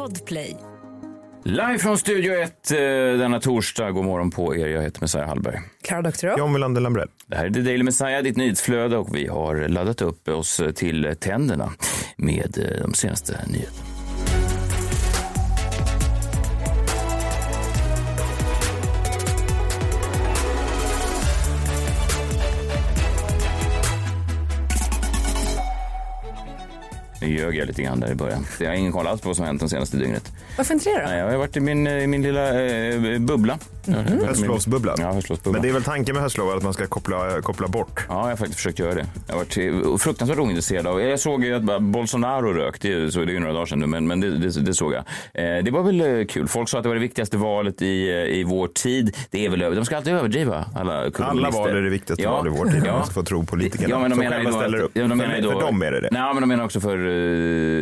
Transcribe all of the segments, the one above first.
Podplay. Live från Studio 1 eh, denna torsdag. God morgon på er. Jag heter Messiah Hallberg. Klara Doktorow. John Wilander Lambrell. Det här är The Daily Messiah, ditt nyhetsflöde och vi har laddat upp oss till tänderna med eh, de senaste nyheterna. Ljög jag lite grann där i början. Jag har ingen koll alls på vad som hänt det senaste dygnet. Varför inte det då? Nej, jag har varit i min, i min lilla eh, bubbla. Mm. Höstlovsbubblan. Ja, höstlovsbubblan. Men det är väl tanken med höstlov att man ska koppla, koppla bort. Ja, jag har faktiskt försökt göra det. Jag har varit fruktansvärt ointresserad av... Jag såg ju att Bolsonaro rök, det, är- så det är ju några dagar sedan nu, men, men det, det, det såg jag. Eh, det var väl eh, kul. Folk sa att det var det viktigaste valet i, eh, i vår tid. Det är väl över. De ska alltid överdriva, alla Alla val är det viktigaste Ja. val i vår tid. Ja. Man ska få tro politikerna. Ja, men de som menar ju själva då ställer att- upp. Ja, de menar för, då, för dem är det det. Nej, men de menar också för,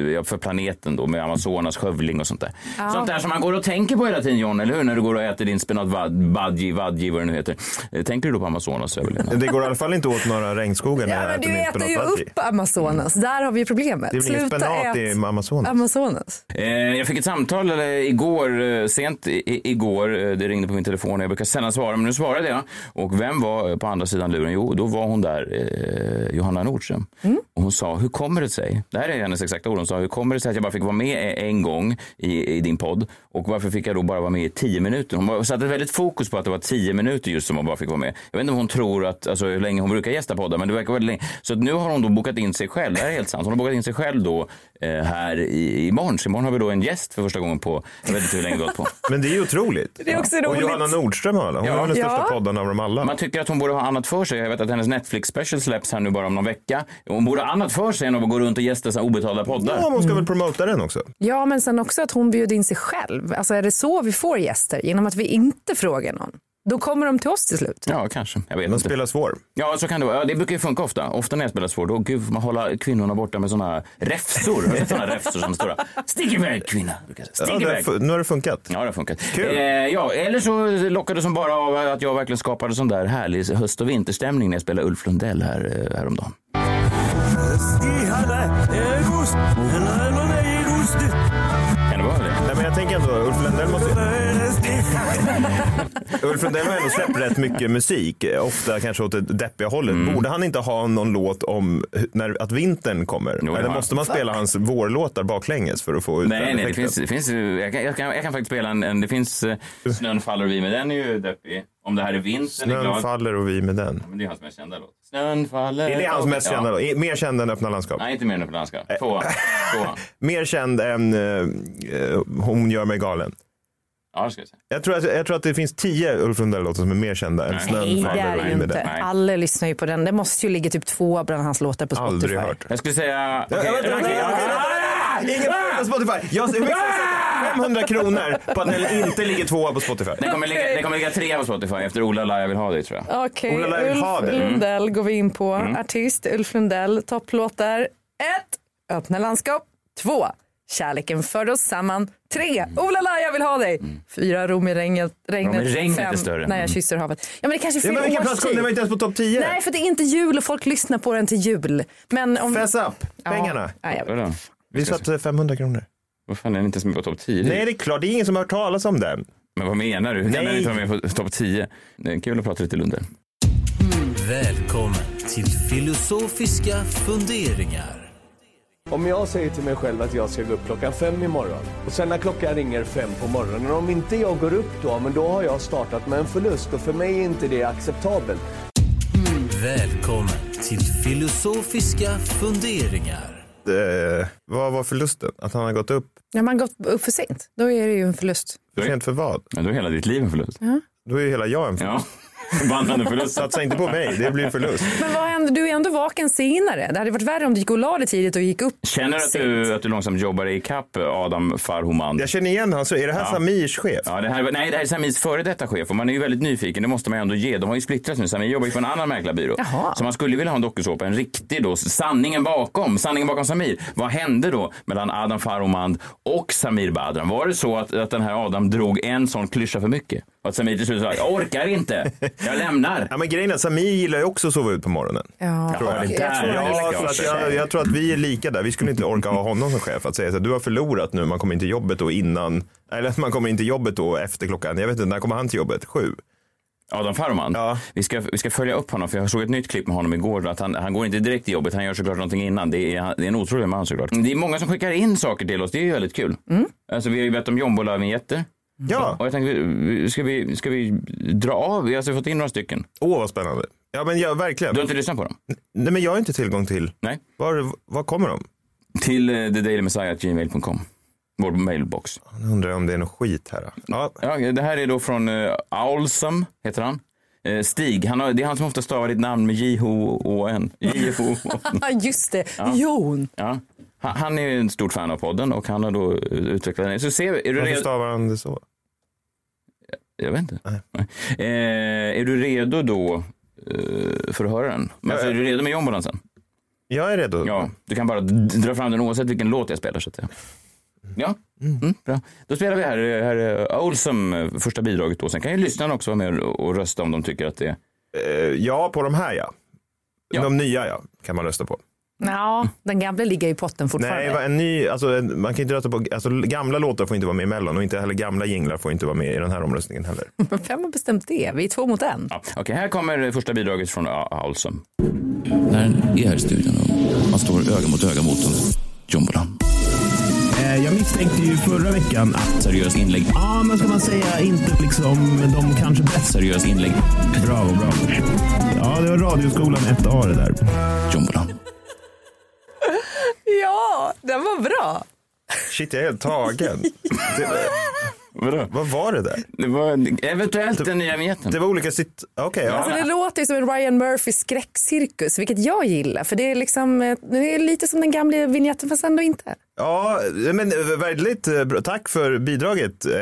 ja, för planeten då, med Amazonas skövling och sånt där. Sånt där som man går och tänker på hela tiden, John, eller hur? När du går och äter din spenat badji, vadji, vad det nu heter. Eh, Tänker du då på Amazonas överlevnad? Det går i alla fall inte åt några regnskogar när Ja, jag men du äter ju upp Amazonas. Där har vi problemet. Det är väl ingen Sluta spenat i Amazonas? Amazonas. Eh, jag fick ett samtal eller, igår, eh, sent i, igår. eh, Det ringde på min telefon. Jag brukar sällan svara, men nu svarade jag. Och vem var på andra sidan luren? Jo, då var hon där, eh, Johanna Nordström. Och hon sa, hur kommer det sig? Det här är hennes exakta ord. Hon sa, hur kommer det sig att jag bara fick vara med en gång i, i din podd? Och varför fick jag då bara vara med i tio minuter? Hon satte väldigt fokus på att det var tio minuter just som hon bara fick vara med. Jag vet inte om hon tror att, alltså hur länge hon brukar gästa poddar, men det verkar väldigt länge. Så att nu har hon då bokat in sig själv. Det här är helt sant. Hon har bokat in sig själv då eh, här i, imorgon. Så imorgon har vi då en gäst för första gången på, jag vet inte hur länge har hållit på. Men det är ju otroligt. Det är också Och roligt. Johanna Nordström har alla. Hon Ja. har den största Ja. podden av dem alla. Man tycker att hon borde ha annat för sig. Jag vet att hennes Netflix special släpps här nu bara om någon vecka. Hon borde ha annat för sig än att gå runt och gästa så obetalda poddar. Ja, men hon ska väl promota den också. Ja, men sen också att hon bjuder in sig själv. Alltså är det så vi får gäster? Genom att vi inte frågar någon? Då kommer de till oss till slut. Ja, kanske. Jag vet Den inte. spelar svår. Ja, så kan det vara. Ja, det brukar ju funka ofta. Ofta när jag spelar svår, då gud, man hålla kvinnorna borta med såna räfsor. Såna räfsor som stora? Stick iväg kvinna! Ja, Stick iväg! fu- nu har det funkat. Ja, det har funkat. Kul. Eh, ja, eller så lockade som bara av att jag verkligen skapade sån där härlig höst och vinterstämning när jag spelade Ulf Lundell här, eh, häromdagen. Ulf Lundell har ändå släppt rätt mycket musik, ofta kanske åt det deppiga hållet. Mm. Borde han inte ha någon låt om när, att vintern kommer? Jo, Eller måste man spela hans vårlåtar baklänges för att få ut Nej, den nej, det finns, det finns, jag, kan, jag, kan, jag kan faktiskt spela en, en det finns eh, Snön faller och vi med den är ju deppig. Om det här är vintern är Snön glad. faller och vi med den. Men det är hans mest kända låt. Snön faller. Är det hans mest kända ja. låt? Mer känd än Öppna landskap? Nej, inte mer än på danska. Tvåa. Tvåa. Mer känd än eh, eh, Hon gör mig galen? Ja, det ska jag säga. Jag tror, att, jag tror att det finns tio Ulf Lundell-låtar som är mer kända än Nej. Snön Nej, det är det ju inte. Alla lyssnar ju på den. Det måste ju ligga typ två bland hans låtar på Spotify. Aldrig hört. Jag skulle säga... Ja, okej, vänta, vänta, vänta. Ingen fråga på Spotify. Jag ser 500 kronor på att den inte ligger tvåa på Spotify. Den kommer, ligga, den kommer ligga trea på Spotify efter Ola La, jag vill ha dig tror jag. Okej, Ola Lair Ulf. Mm. Lundell går vi in på. Artist Ulf Lundell, topplåtar. Ett, Öppna landskap. Två, Kärleken förde oss samman. Tre, Ola la jag vill ha dig. Fyra, Rom i regnet. regnet. Rom i regnet är Fem, större. När jag Mm. kysser havet. Ja men det kanske är Ja, fel men plats kom årstid. den? var inte ens på topp 10. Nej för det är inte jul och folk lyssnar på den till jul. Men om... Fess up, pengarna. Ja, jag vet. Vadå? Vi satte 500 kronor. Vad fan är den inte ens med på topp 10? Nej, det är klart. Det är ingen som har hört talas om den. Men vad menar du? Hur kan den inte vara med på topp 10? Det är kul att prata lite Lundell. Välkommen till filosofiska funderingar. Om jag säger till mig själv att jag ska gå upp klockan fem imorgon och sen när klockan ringer fem på morgonen, om inte jag går upp då, men då har jag startat med en förlust och för mig är inte det acceptabelt. Välkommen till filosofiska funderingar. Eh, vad var förlusten? Att han har gått upp Ja, man gått upp för sent. Då är det ju en förlust. för sent för vad? Men då är hela ditt liv en förlust. Då är ju hela jag en förlust. Ja. Vandrande förlust. Satsa inte på mig, det blir förlust. Men vad händer? Du är ändå vaken senare. Det hade varit värre om du gick och la dig tidigt och gick upp Känner du att du, att du långsamt jobbar dig ikapp Adam Farhoman? Jag känner igen honom. Så är det här Ja. Samirs chef? Ja, det här, nej, det här är Samirs före detta chef och man är ju väldigt nyfiken, det måste man ju ändå ge. De har ju splittrats nu, Samir jobbar ju på en annan mäklarbyrå. Jaha. Så man skulle vilja ha en dokusåpa, en riktig då, sanningen bakom, sanningen bakom Samir. Vad hände då mellan Adam Farhomand och Samir Badran? Var det så att, att den här Adam drog en sån klyscha för mycket? Och att Samir till slut sa, jag orkar inte. Jag lämnar. Ja, men grejen är att Samir gillar ju också att sova ut på morgonen. Ja, Tror jag. det jag där tror Ja, så att jag, jag tror att vi är lika där. Vi skulle inte orka ha honom som chef att säga så här, du har förlorat nu, man kommer in till jobbet då innan, eller att man kommer in till jobbet då efter klockan, jag vet inte, när kommer han till jobbet? Sju? Adam Farman. Ja. Vi, ska, vi ska följa upp honom för jag såg ett nytt klipp med honom igår. Att han, han går inte direkt till jobbet, han gör såklart någonting innan. Det är, det är en otrolig man såklart. Det är många som skickar in saker till oss, det är ju väldigt kul. Alltså, vi har ju bett om jombola-vinjetter. Ja, Och jag tänkte, ska vi, ska vi dra av? Vi har alltså fått in några stycken. åh vad spännande. Ja men ja, verkligen. Du har inte lyssnat på dem? Nej men jag har inte tillgång till, Nej. var, var kommer de? Till uh, thedailymessiah.gmail.com. Vår mailbox. Jag undrar om det är något skit här. Ja, Ja, det här är då från uh, Aulsam, heter han. Eh, Stig, han har, det är han som ofta stavar ditt namn med J-H-O-N. Ja, just det. Jon. Ja. Han, han är ju en stort fan av podden och han har då eh, utvecklat den. Så ser är du varför redo? stavar han det så? Jag vet inte. Eh, är du redo då eh, för att höra den? Men alltså, är du redo med jombolan sen? Jag är redo. Ja, du kan bara dra fram den oavsett vilken låt jag spelar så att säga. Ja, mm, bra. Då spelar vi här, här är Olsam, eh, första bidraget då. Sen kan ju lyssnarna också vara med och rösta om de tycker att det är... Eh, ja, på de här ja. Ja. De nya ja, kan man rösta på. Ja, den gamla ligger i potten fortfarande. Nej, en ny, alltså, en, man kan inte rösta på, alltså gamla låtar får inte vara med i Mellon och inte heller gamla jinglar får inte vara med i den här omröstningen heller. Men vem har bestämt det? Vi är två mot en. Ja, Okej, här kommer det första bidraget från ja, Olsam. När är här i studion och man står öga mot öga mot en jombolan. Eh, Jag misstänkte ju förra veckan att, Seriöst inlägg. ja men ska man säga, inte liksom de kanske bäst. Seriöst inlägg. Bravo, bravo. Ja, det var Radioskolan 1A det där. Jombolan. Ja, den var bra. Shit, jag är helt tagen. Det, Vadå? vad var det där? Det var eventuellt den nya vinjetten. Det var olika sitt... Okej, ja. Alltså, det låter ju som en Ryan Murphy skräckcirkus, vilket jag gillar. För det är, liksom, eh, det är lite som den gamla vignetten fast ändå inte. Ja, men eh, väldigt eh, bra. Tack för bidraget. Eh,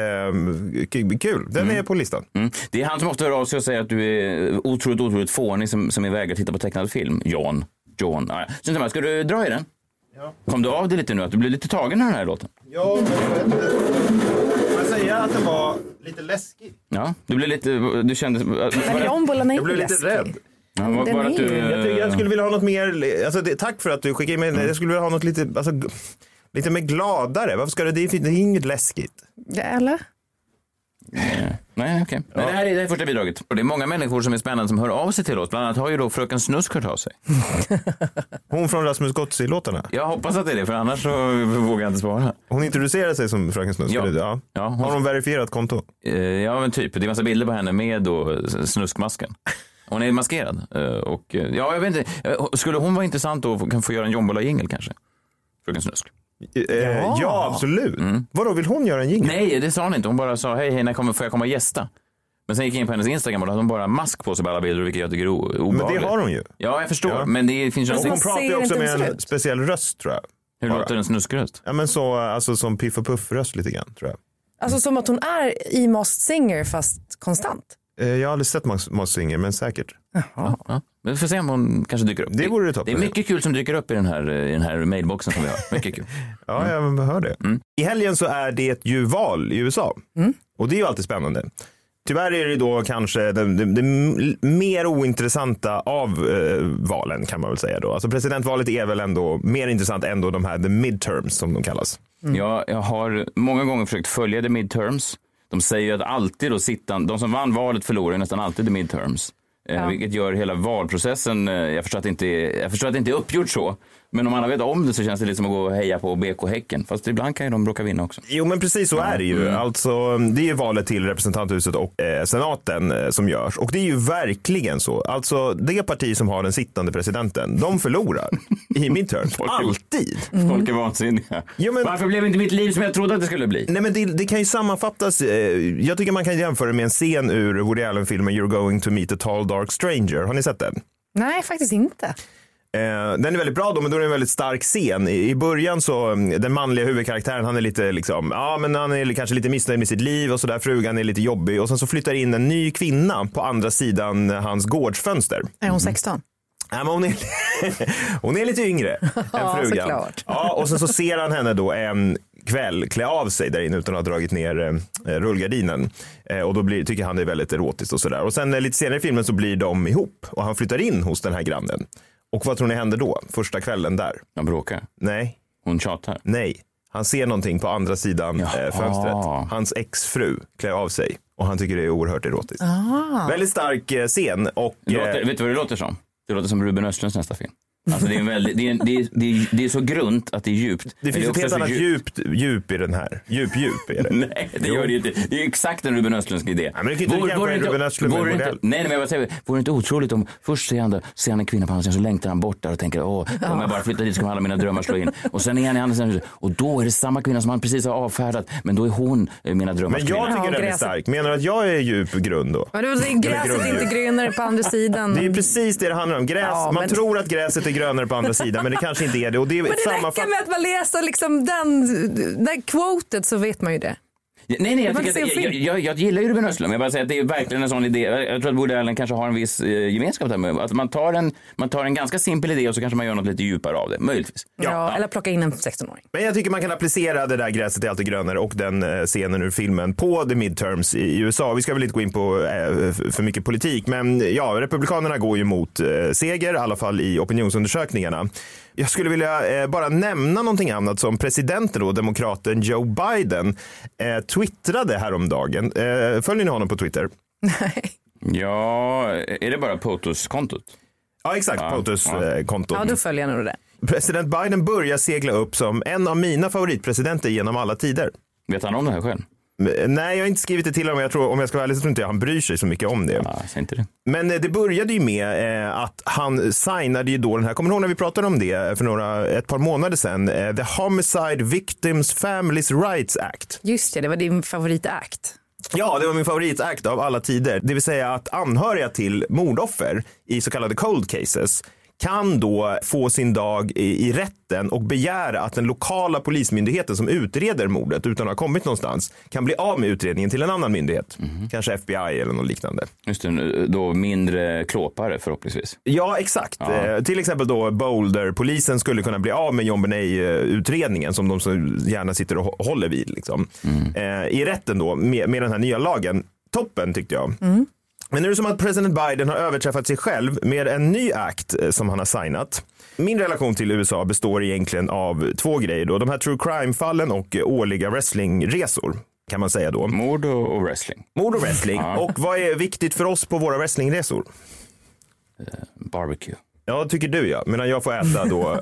k- Kul. Den är på listan. Mm. Det är han som ofta hör av sig och säger att du är otroligt, otroligt fånig som, som är vägrar titta på tecknad film. John. John. Ja, mig, ska du dra i den? Ja. Kom du av det lite nu? Att du blev lite tagen av den här låten? Ja, men jag vet inte. Får jag säga att den var lite läskig? Ja, du blev lite... Du kände... Var Men jombolan är Jag blev lite läskig. rädd. ja, var, är att du, Jag, tycker jag skulle vilja ha något mer, alltså det, tack för att du skickade in mig, jag skulle vilja ha något lite, alltså, lite mer gladare. Varför ska det, det är, det är inget läskigt. Eller? Nej, okej. Nej, Det, här är, det här är första bidraget. Och det är många människor som är spännande som hör av sig till oss. Bland annat har ju då Fröken Snusk hört av sig. Hon från Rasmus Gottsy-låtarna. Jag hoppas att det är det, för annars så vågar jag inte svara. Hon introducerar sig som Fröken Snusk. Ja. Ja. Ja, hon- Har hon verifierat konto? Eh, Ja, men typ. Det är massa bilder på henne med då snuskmasken. Hon är maskerad. Eh, Och, eh, ja, jag vet inte. Eh, Skulle hon vara intressant då kan få göra en jombola-jingel kanske? Fröken Snusk. Eh, ja. absolut. Vadå, vill hon göra en jingel? Nej, det sa hon inte. Hon bara sa hej, hej, när kommer, får jag komma och gästa? Men sen gick jag in på hennes Instagram och då hade hon bara mask på sig på alla bilder, vilket jag tycker är obehagligt. Men det har hon ju. Ja, jag förstår. Ja. Men det finns ju hon pratar ju också med en speciell röst tror jag. Hur bara. låter en snuskröst? Ja men så, alltså som Piff och Puff-röst lite grann tror jag. Alltså som att hon är i Masked Singer fast konstant. Eh, Jag har aldrig sett Max Max Singer, men säkert. Ja. Men vi får se om hon kanske dyker upp. Det vore det toppen. Det är mycket kul som dyker upp i den här, i den här mailboxen som vi har. Mycket kul. Ja, jag hör det. I helgen så är det ju val i USA. Och det är ju alltid spännande. Tyvärr är det då kanske det, det, det mer ointressanta av eh, valen kan man väl säga då. Alltså presidentvalet är väl ändå mer intressant än då de här the midterms som de kallas. Jag, jag har många gånger försökt följa the midterms. De säger att alltid då sittan, de som vann valet förlorar nästan alltid the midterms. Eh, vilket gör hela valprocessen, eh, jag förstår, att det inte jag förstår att det inte är uppgjort så. Men om alla vet om det så känns det lite som att gå och heja på BK Häcken. Fast ibland kan ju de råka vinna också. Jo men precis så är det ju. Alltså, det är ju valet till representanthuset och eh, senaten eh, som görs. Och det är ju verkligen så. Alltså det parti som har den sittande presidenten, de förlorar i midterms. Alltid. Folk är vansinniga. Jo, men- Varför blev inte mitt liv som jag trodde att det skulle bli? Nej men det, det kan ju sammanfattas. Eh, jag tycker man kan jämföra med en scen ur Woody Allen-filmen You're going to meet a tall dark stranger. Har ni sett den? Nej, faktiskt inte. Eh, den är väldigt bra då, men då är det en väldigt stark scen. I, början så, mm, den manliga huvudkaraktären, han är lite liksom, ja men han är kanske lite missnöjd med sitt liv och sådär. Frugan är lite jobbig och sen så flyttar in en ny kvinna på andra sidan hans gårdsfönster. Är hon 16? Ja, men hon, är, hon är lite yngre än Ja, frugan. såklart. Ja, och sen så ser han henne då en kväll klä av sig där inne utan att ha dragit ner eh, rullgardinen. Eh, och då blir, tycker han det är väldigt erotiskt och sådär. Och sen eh, lite senare i filmen så blir de ihop och han flyttar in hos den här grannen. Och vad tror ni händer då? Första kvällen där? De bråkar. Nej, Hon tjatar. nej. Han ser någonting på andra sidan eh, Jaha. fönstret. Hans exfru klär av sig och han tycker det är oerhört erotiskt. Väldigt stark eh, scen och Det eh, Låter, vet du vad det låter som? Det låter som Ruben Östlunds nästa film. Alltså det, är väldigt, det, är, det, är, det, är, det är så grunt att det är djupt. det finns är ett helt annat djupt. djup, djup i den här. Djup, djup är det. Nej, det gör det ju inte. Det är exakt en Ruben Östlundsk idé. men du kan inte jämföra Ruben Östlund med en modell. Nej, nej, men jag säger, vore det inte otroligt om först ser han, ser han en kvinna på andra sidan så längtar han bort där och tänker åh, om jag bara flyttar dit så kommer alla mina drömmar slå in. Och sen är han i andra sidan och då är det samma kvinna som han precis har avfärdat, men då är hon eh, mina drömmars Men jag kvinna. tycker Ja, den är stark. Menar du att jag är djup grund då? Men det är gräset grunddjur. inte grönare på andra sidan. Det är precis det det handlar om. Gräs, Ja, man men- tror att gräset är grönare på andra sidan men det kanske inte är det. Och det är Men det sammanfatt- räcker med att man läser liksom den, den quotet så vet man ju det. Ja, Nej, nej, jag, ser jag, film. jag, jag gillar ju Ruben Östlund, men jag bara säger att det är verkligen en sån idé. Jag tror att Woody Allen kanske har en viss eh, gemenskap där med. Att man tar, en, man tar en ganska simpel idé och så kanske man gör något lite djupare av det, möjligtvis. Ja, Eller plocka in en 16-åring. Men jag tycker man kan applicera det där gräset är alltid grönare och den eh, scenen ur filmen på the midterms i USA. Vi ska väl inte gå in på eh, för mycket politik, men ja, republikanerna går ju mot eh, seger, i alla fall i opinionsundersökningarna. Jag skulle vilja eh, bara nämna någonting annat som presidenten då, demokraten Joe Biden, eh, twittrade häromdagen. Eh, följer ni honom på Twitter? Ja, är det bara POTUS-kontot? Ja, exakt. Ja, POTUS ja. Ja, då följer jag nog det. President Biden börjar segla upp som en av mina favoritpresidenter genom alla tider. Vet han om det här själv? Men, Nej, jag har inte skrivit det till honom. Jag tror, om jag ska vara ärlig så tror inte jag han bryr sig så mycket om det. Ja, inte det. Men eh, det började ju med eh, att han signade ju då den här, kommer ni ihåg när vi pratade om det för några, ett par månader sedan? Eh, The Homicide Victims Families Rights Act. Just det, det var din favoritakt. Ja, det var min favoritakt av alla tider. Det vill säga att anhöriga till mordoffer i så kallade cold cases kan då få sin dag i, i rätten och begära att den lokala polismyndigheten som utreder mordet utan att ha kommit någonstans kan bli av med utredningen till en annan myndighet. Kanske FBI eller något liknande. Just det, då mindre klåpare förhoppningsvis. Ja, exakt. Eh, till exempel då Boulder-polisen skulle kunna bli av med John Benet-utredningen som de så gärna sitter och hå- håller vid. Liksom. Eh, I rätten då med, med den här nya lagen. Toppen tyckte jag. Men nu är det som att president Biden har överträffat sig själv med en ny akt eh, som han har signat. Min relation till USA består egentligen av två grejer. Då. De här true crime-fallen och eh, årliga wrestlingresor kan man säga då. Mord och, wrestling. Mord och wrestling. Och vad är viktigt för oss på våra wrestlingresor? Barbecue. Ja, tycker du ja. Medan jag får äta då,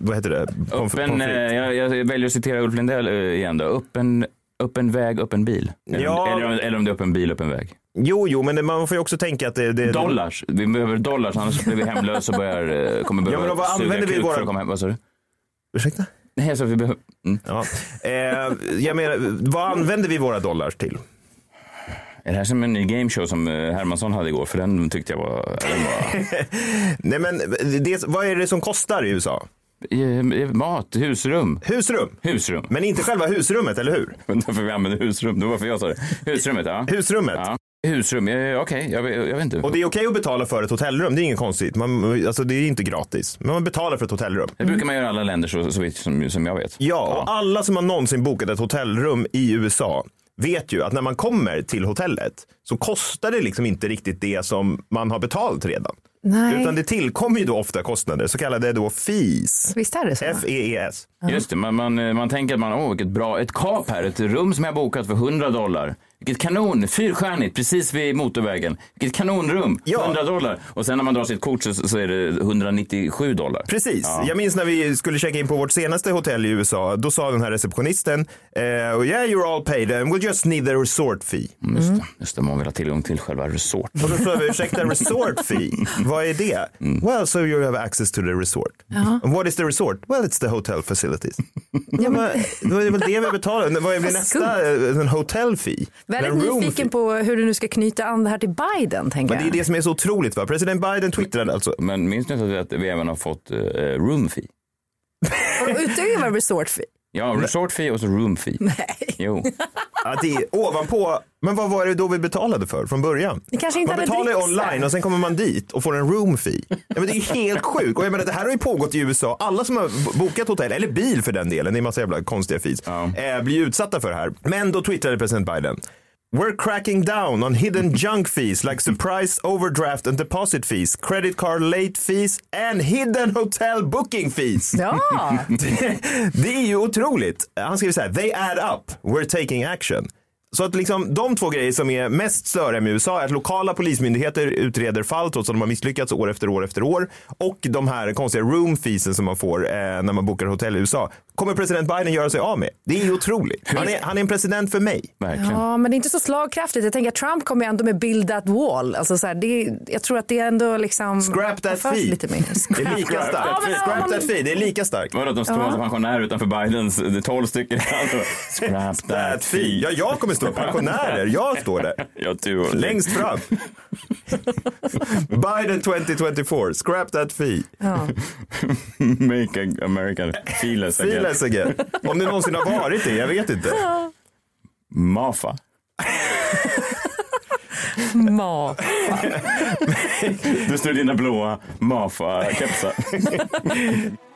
vad heter det? Pommes Öppen, jag, jag väljer att citera Ulf Lindell igen då. Öppen, öppen väg, öppen bil. Eller, Ja. eller, om- eller om det är öppen bil, öppen väg. Jo, jo, men det, man får ju också tänka att det... det Dollars. Vi behöver dollars, annars blir vi hemlösa och börjar, eh, kommer behöva men vad använder vi våra- för att komma hem. Vad sa du? Ursäkta? Nej, att vi behöver... Mm. Ja. Eh, jag menar, vad använder vi våra dollars till? Är det här som en ny gameshow som eh, Hermansson hade igår? För den tyckte jag var... Den var Nej, men det, vad är det som kostar i USA? Eh, mat, husrum. Husrum. Husrum. Men inte själva husrummet, eller hur? Därför vi använder husrum. Det var varför jag sa det. Husrummet, ja. Husrummet. ja. Husrum, eh, okej, jag, vet- jag vet inte. Och det är okej att betala för ett hotellrum, det är inget konstigt. Man, alltså, det är inte gratis. Men man betalar för ett hotellrum. Det brukar man göra i alla länder så, så vitt som, som jag vet. Ja, och alla som har någonsin bokat ett hotellrum i USA vet ju att när man kommer till hotellet så kostar det liksom inte riktigt det som man har betalt redan. Nej. Utan det tillkommer ju då ofta kostnader, så kallade då fees. Visst är det så? F-E-E-S. Just det, man, man, eh, man tänker att man, åh vilket bra, ett kap här, ett rum som jag bokat för 100 dollar. Vilket kanon, fyrstjärnigt, precis vid motorvägen. Vilket kanonrum, Ja. 100 dollar. Och sen när man drar sitt kort så, så är det 197 dollar. Precis. Ja. Jag minns när vi skulle checka in på vårt senaste hotell i USA. Då sa den här receptionisten, eh, yeah you're all paid and we'll just need the resort fee. Mm, Just, det, just det, man vill ha tillgång till själva resort. Och då sa vi, ursäkta resort fee, vad är det? Well, so you have access to the resort. And what is the resort? Well, it's the hotel facilities. ja, men, det var väl det vi betalade. Vad blir nästa? eh, En hotel fee? Väldigt nyfiken fee. på hur du nu ska knyta an det här till Biden, tänker Men det är det som är så otroligt. Va? President Biden twittrade alltså. Men minns ni att vi även har fått eh, room fee? Och Utöver resort fee. Ja, resort fee och så room fee. Nej. Jo. Att det är ovanpå, men vad var det då vi betalade för från början? Det kanske inte man hade betalar ju dricks online där. och sen kommer man dit och får en room fee. Ja, men det är ju helt sjukt. Och jag menar, det här har ju pågått i USA. Alla som har bokat hotell, eller bil för den delen, det är en massa jävla konstiga fees, eh, blir ju utsatta för det här. Men då twittrade president Biden. We're cracking down on hidden junk fees like surprise overdraft and deposit fees, credit card late fees and hidden hotel booking fees. Ja, Det, det är ju otroligt. Han skriver så här, they add up, we're taking action. Så att liksom de två grejer som är mest störiga med USA är att lokala polismyndigheter utreder fall trots att de har misslyckats år efter år efter år. Och de här konstiga room feesen som man får eh, när man bokar hotell i USA. Kommer president Biden göra sig av med? Det är ju otroligt. Han är, han är en president för mig. Verkligen. ja, men det är inte så slagkraftigt. Jag tänker att Trump kommer ändå med build that wall. Alltså så här, det, jag tror att det är ändå liksom... Scrap that fee. Lite mer. Det är lika starkt. Ja, men- Scrap that fee, det är lika starkt. Vadå de står som pensionärer utanför Bidens, är 12 stycken. Alltså, Scrap That fee. Ja, jag kommer stå pensionärer. Jag står där. Ja, du och Längst fram. Biden 2024, scrap that fee. Ja. Make America feeless again. Feeless again. Om det någonsin har varit det, jag vet inte. Mafa. Ma. Du står i dina blåa Mafa-kepsar.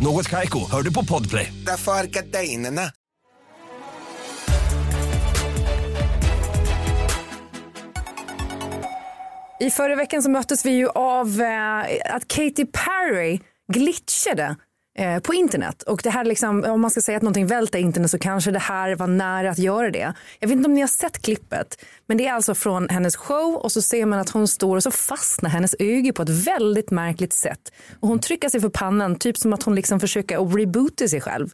Något Kaiko, hör du på Podplay. Därför är gardinerna. I förra veckan så möttes vi ju av eh, att Katy Perry glitchade eh, på internet. Och det här liksom, om man ska säga att någonting välter internet så kanske det här var nära att göra det. Jag vet inte om ni har sett klippet, men det är alltså från hennes show och så ser man att hon står och så fastnar hennes öga på ett väldigt märkligt sätt. Och hon trycker sig för pannan, typ som att hon liksom försöker att reboota sig själv.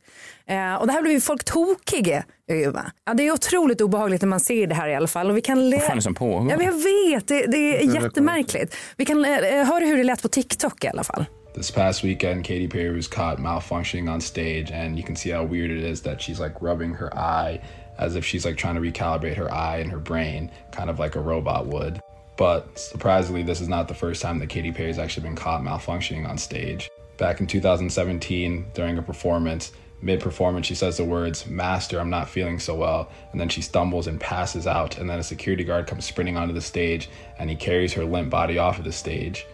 Eh, och det här blir ju folk tokiga över. Ja, det är otroligt obehagligt när man ser det här i alla fall. Och vi kan Vad fan är det som pågår? Ja, jag vet, det, det är jättemärkligt. Vi kan eh, höra hur det lät på TikTok i alla fall. This past weekend, Katy Perry was caught malfunctioning on stage, and you can see how weird it is that she's like rubbing her eye as if she's like trying to recalibrate her eye and her brain, kind of like a robot would. But surprisingly, this is not the first time that Katy Perry's actually been caught malfunctioning on stage. Back in 2017, during a performance, mid performance, she says the words, Master, I'm not feeling so well. And then she stumbles and passes out. And then a security guard comes sprinting onto the stage and he carries her limp body off of the stage.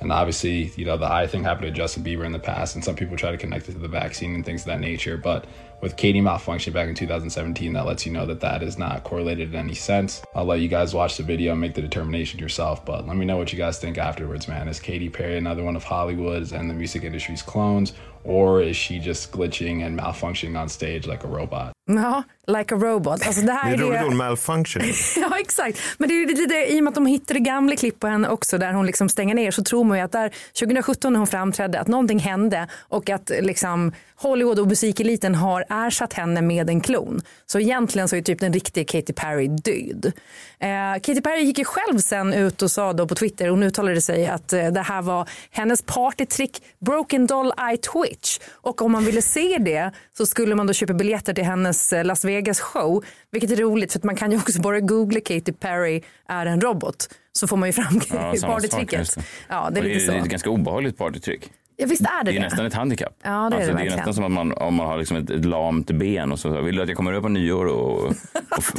And obviously, you know, the eye thing happened to Justin Bieber in the past, and some people try to connect it to the vaccine and things of that nature. But with Katie malfunctioning back in 2017, that lets you know that that is not correlated in any sense. I'll let you guys watch the video and make the determination yourself. But let me know what you guys think afterwards, man. Is Katy Perry another one of Hollywood's and the music industry's clones, or is she just glitching and malfunctioning on stage like a robot? Ja, like a robot. Alltså det Det här är är roligt det... ord, malfunctioning. Ja, exakt. Men det är lite det, i och med att de hittade gamla klipp på henne också där hon liksom stänger ner så tror man ju att där 2017 när hon framträdde att någonting hände och att liksom Hollywood och musikeliten har ersatt henne med en klon. Så egentligen så är typ den riktiga Katy Perry död. Eh, Katy Perry gick ju själv sen ut och sa då på Twitter, hon uttalade sig att eh, det här var hennes partytrick Broken Doll Eye Twitch. Och om man ville se det så skulle man då köpa biljetter till hennes eh, Las Vegas show. Vilket är roligt för att man kan ju också bara googla Katy Perry är en robot. Så får man ju fram Ja, partytricket. Ja, det är det är ett ganska obehagligt partytryck. Ja, visst är det Det är det. nästan ett handikapp. Ja, det är alltså, det det är nästan som att man, om man har liksom ett, ett lamt ben och så vill du att jag kommer upp på nyår och, och,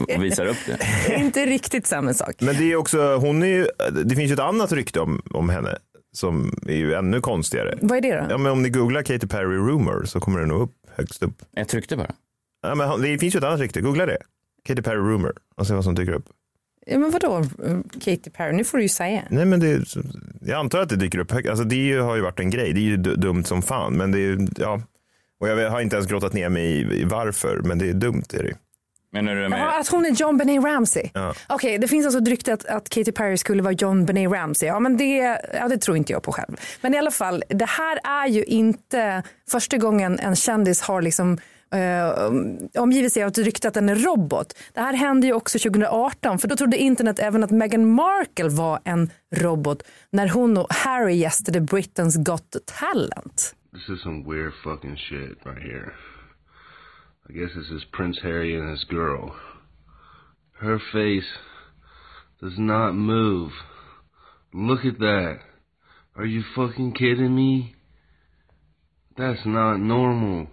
och visar upp det. Det är inte riktigt samma sak. Men det är också, hon är ju, det finns ju ett annat rykte om, om henne som är ju ännu konstigare. Vad är det då? Ja, men om ni googlar Katy Perry rumor så kommer det nog upp högst upp. Jag tryckte bara. Ja, men det finns ju ett annat rykte, googla det. Katy Perry rumor och se vad som dyker upp. Ja, men vadå Katy Perry? Nu får du ju säga. Nej, men det, jag antar att det dyker upp. Alltså, det har ju varit en grej. Det är ju dumt som fan. Men det är, ja. Och jag har inte ens grottat ner mig i, i varför, men det är dumt. Är det. Menar du med... Ja, att hon är John Benet Ramsey. Okej, det finns alltså ett rykte att, att Katy Perry skulle vara John Benet Ramsey. Ja, men det, ja, det tror inte jag på själv. Men i alla fall, det här är ju inte första gången en kändis har liksom eh, omgivit sig av ett rykte att den är robot. Det här hände ju också 2018 för då trodde internet även att Meghan Markle var en robot när hon och Harry gästade Britain's Got Talent. This is some weird fucking shit right here. I guess this is Prince Harry and his girl. Her face does not move. Look at that. Are you fucking kidding me? That's not normal.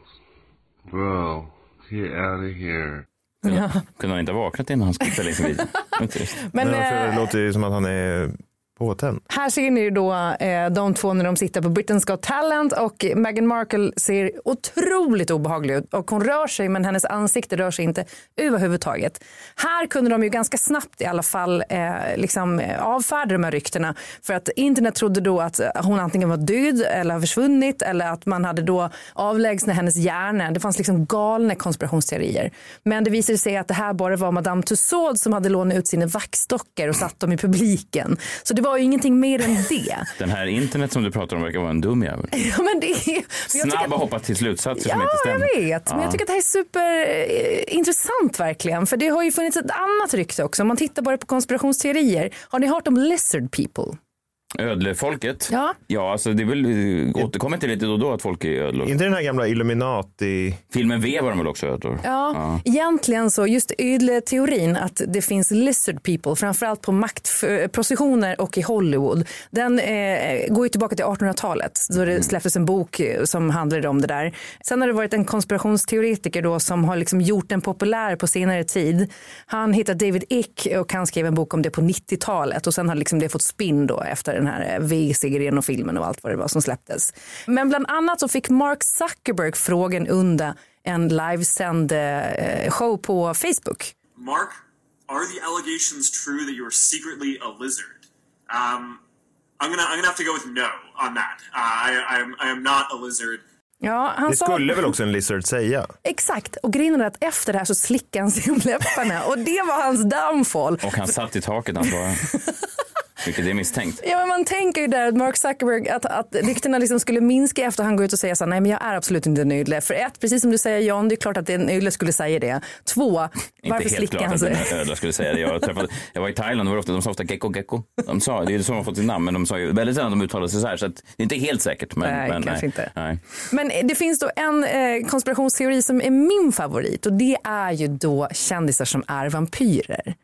Bro, get out of here. Ja. Kunde han inte ha vaknat innan han skulle spela in just. Men, Men för eh, det låter ju som att han är påtänd. Här ser ni ju då eh, de två när de sitter på Britain's Got Talent och Meghan Markle ser otroligt obehaglig ut och hon rör sig men hennes ansikte rör sig inte överhuvudtaget. Här kunde de ju ganska snabbt i alla fall eh, liksom, eh, avfärda de här ryktena för att internet trodde då att hon antingen var död eller har försvunnit eller att man hade då avlägsnat hennes hjärna. Det fanns liksom galna konspirationsteorier. Men det visade sig att det här bara var Madame Tussauds som hade lånat ut sina vaxdockor och satt dem i publiken. Så det var ju ingenting mer än det. Den här internet som du pratar om verkar vara en dum jävel. Ja, men det är, men jag tycker Snabb att- hoppa till slutsatser som Ja, inte jag stämmer. vet. Men Ja. jag tycker att det här är superintressant verkligen. För det har ju funnits ett annat rykte också. Om man tittar bara på konspirationsteorier. Har ni hört om lizard people? Ödlefolket? Ja. Ja, alltså det är väl, eh, återkommer till lite då och då att folk är ödlor. Inte den här gamla Illuminati... Filmen V var de väl också ödlor? Ja, egentligen så just teorin att det finns lizard people, framförallt på maktpositioner och i Hollywood. Den eh, går ju tillbaka till 1800-talet då det släpptes en bok eh, som handlade om det där. Sen har det varit en konspirationsteoretiker då som har liksom gjort den populär på senare tid. Han heter David Icke och han skrev en bok om det på 90-talet och sen har liksom det fått spinn då efter den här eh, V-serien och filmen och allt vad det var som släpptes. Men bland annat så fick Mark Zuckerberg frågan under en livesänd eh, show på Facebook. Mark, are the allegations true that you're secretly a lizard? Um, I'm gonna I'm gonna have to go with no on that. Uh, I, I am I am not a lizard. Ja, han Det sa... skulle väl också en lizard säga? Exakt, och grejen är att efter det här så slickade han sig om läpparna och det var hans downfall. Och han satt i taket han svarade. Vilket är misstänkt. Ja, men man tänker ju där att Mark Zuckerberg, att, att ryktena liksom skulle minska efter han går ut och säger så här, nej men jag är absolut inte ödla. För ett, precis som du säger John, det är klart att en ödla skulle säga det. Två, varför Inte helt slickar klart han att sig? en ödla skulle säga det. Jag, träffade, jag var i Thailand och var ofta, de sa ofta gecko gecko. De sa, det är så de har fått sitt namn, men de sa ju väldigt sällan de uttalar sig så här. Så att det är inte helt säkert. Men, Nej, men, kanske inte. Nej. Men det finns då en eh, konspirationsteori som är min favorit och det är ju då kändisar som är vampyrer.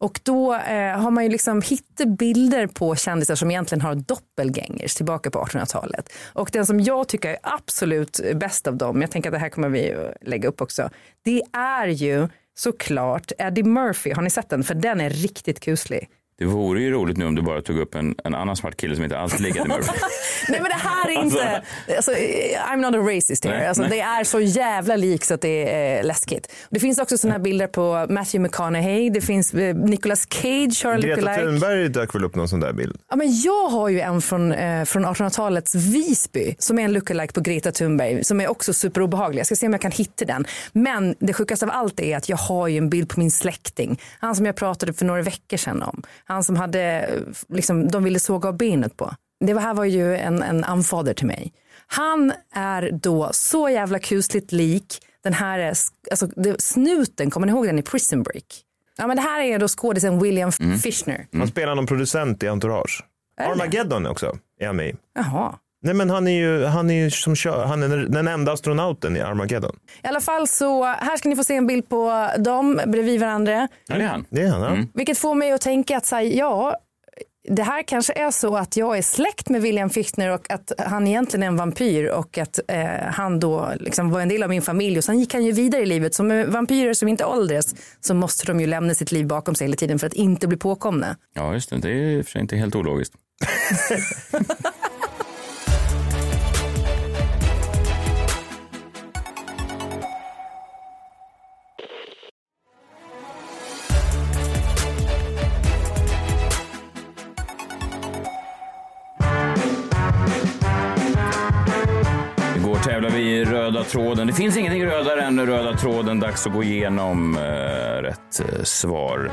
Och då eh, har man ju liksom hittat bilder på kändisar som egentligen har doppelgängers tillbaka på 1800-talet. Och den som jag tycker är absolut bäst av dem, jag tänker att det här kommer vi lägga upp också, det är ju såklart Eddie Murphy. Har ni sett den? För den är riktigt kuslig. Det vore ju roligt nu om du bara tog upp en, en annan svart kille som inte alls ligger med Nej men det här är inte, alltså, I'm not a racist here. Nej, Alltså, nej. det är så jävla likt så att det är eh, läskigt. Det finns också sådana här bilder på Matthew McConaughey, det finns eh, Nicolas Cage har en Greta. Thunberg dök väl upp någon sån där bild? Ja, men jag har ju en från, eh, från 1800-talets Visby som är en lookalike på Greta Thunberg som är också superobehaglig. Jag ska se om jag kan hitta den. Men det sjukaste av allt är att jag har ju en bild på min släkting. Han som jag pratade för några veckor sedan om. Han som hade, liksom, de ville såga av benet på. Det här var ju en, en anfader till mig. Han är då så jävla kusligt lik den här, alltså, det, snuten, kommer ni ihåg den i Prison Break? Ja men det här är då skådisen William Fichtner. Han spelar någon producent i Entourage. Armageddon också är han med i. Jaha. Nej men han är ju, han är ju som kör, han är den enda astronauten i Armageddon. I alla fall så, här ska ni få se en bild på dem bredvid varandra. Ja, det är han. Det är han, ja. Vilket får mig att tänka att så här, ja, det här kanske är så att jag är släkt med William Fichtner och att han egentligen är en vampyr och att eh, han då liksom var en del av min familj och sen gick han ju vidare i livet. Som vampyrer som inte åldras så måste de ju lämna sitt liv bakom sig hela tiden för att inte bli påkomna. Ja, just det. Det är i och för sig inte helt ologiskt. tävlar vi i röda tråden. Det finns ingenting rödare än röda tråden. Dags att gå igenom eh, rätt eh, svar.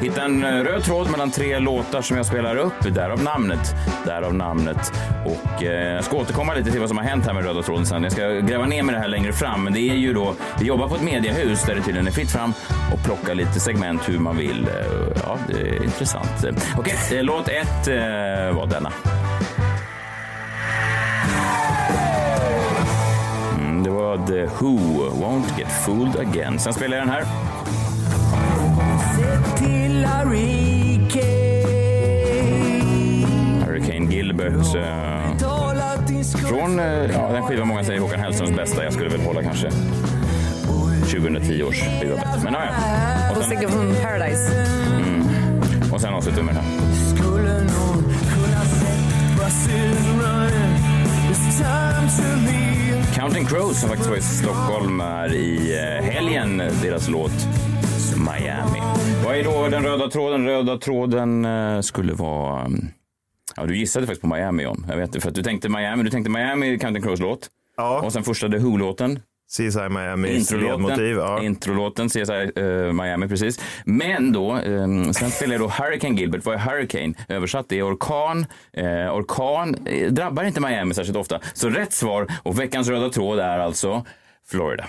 Hitta en eh, röd tråd mellan tre låtar som jag spelar upp. Därav namnet. Därav namnet. Och eh, jag ska återkomma lite till vad som har hänt här med röda tråden sen. Jag ska gräva ner mig det här längre fram. Men det är ju då, vi jobbar på ett mediehus där det tydligen är fritt fram och plocka lite segment hur man vill. Eh, ja, det är intressant. Okej, okay, låt ett eh, var denna. The Who, Won't Get Fooled Again. Sen spelar jag den här. Hurricane Gilbert. Eh, från eh, ja, den skiva många säger Håkan Hellströms bästa. Jag skulle väl hålla kanske 2010 års skiva bäst. Men ja, ja. Och Singer from Paradise. Mm. Och sen avslutar vi med den här. Counting Crows som faktiskt var i Stockholm här i eh, helgen. Deras låt Miami. Vad är då den röda tråden? Röda tråden eh, skulle vara... mm, Ja, du gissade faktiskt på Miami, John. Jag vet inte, för att du tänkte Miami. Du tänkte Miami, Counting Crows låt. Ja. Och sen första The Who-låten. CSI Miami, Introlåten. Ja. introlåten CSI eh, Miami, precis. Men då, eh, sen spelar jag då Hurricane Gilbert. Vad är Hurricane? Översatt, det är orkan. Eh, orkan eh, drabbar inte Miami särskilt ofta. Så rätt svar och veckans röda tråd är alltså Florida.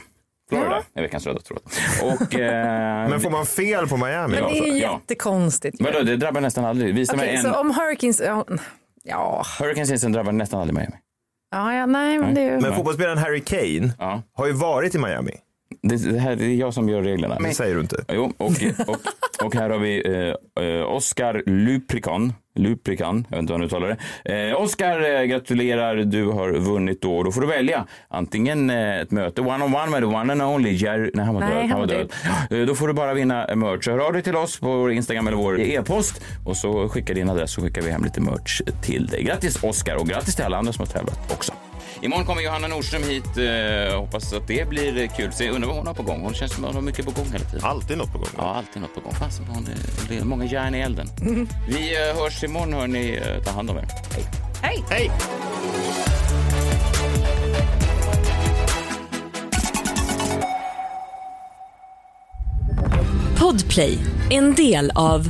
Florida är veckans röda tråd. Och, eh, Men får man fel på Miami? Men det är ju Ja. jättekonstigt. ju. Vadå, det drabbar nästan aldrig. Visa Okej, mig en. så om Hurricanes... Ja, ja, Hurricane season drabbar nästan aldrig Miami. Ja, ja nej men det är ju... Men fotbollsspelaren Harry Kane Ja. har ju varit i Miami. Det, det här det är jag som gör reglerna. Det säger du inte. Jo, och, och, och här har vi eh, eh, Oskar Luprikan. Luprikan, jag vet inte hur man uttalar det. Eh, Oskar, eh, gratulerar, du har vunnit då. Då får du välja antingen eh, ett möte one-on-one med the one and only Jerry. Nej, han var Nej, död. han var död. Eh, Då får du bara vinna merch. Hör av dig till oss på vår Instagram eller vår e-post och så skicka din adress så skickar vi hem lite merch till dig. Grattis Oskar och grattis till alla andra som har tävlat också. Imorgon kommer Johanna Nordström hit. Eh, hoppas att det blir kul. Så jag undrar vad hon har på gång. Hon känns som att hon har mycket på gång hela tiden. Alltid något på gång. Ja, alltid något på gång. Fasen, hon, det är många järn i elden. Vi eh, hörs imorgon, hörni. Eh, Ta hand om er. Hej. Hej! Hej! Podplay, en del av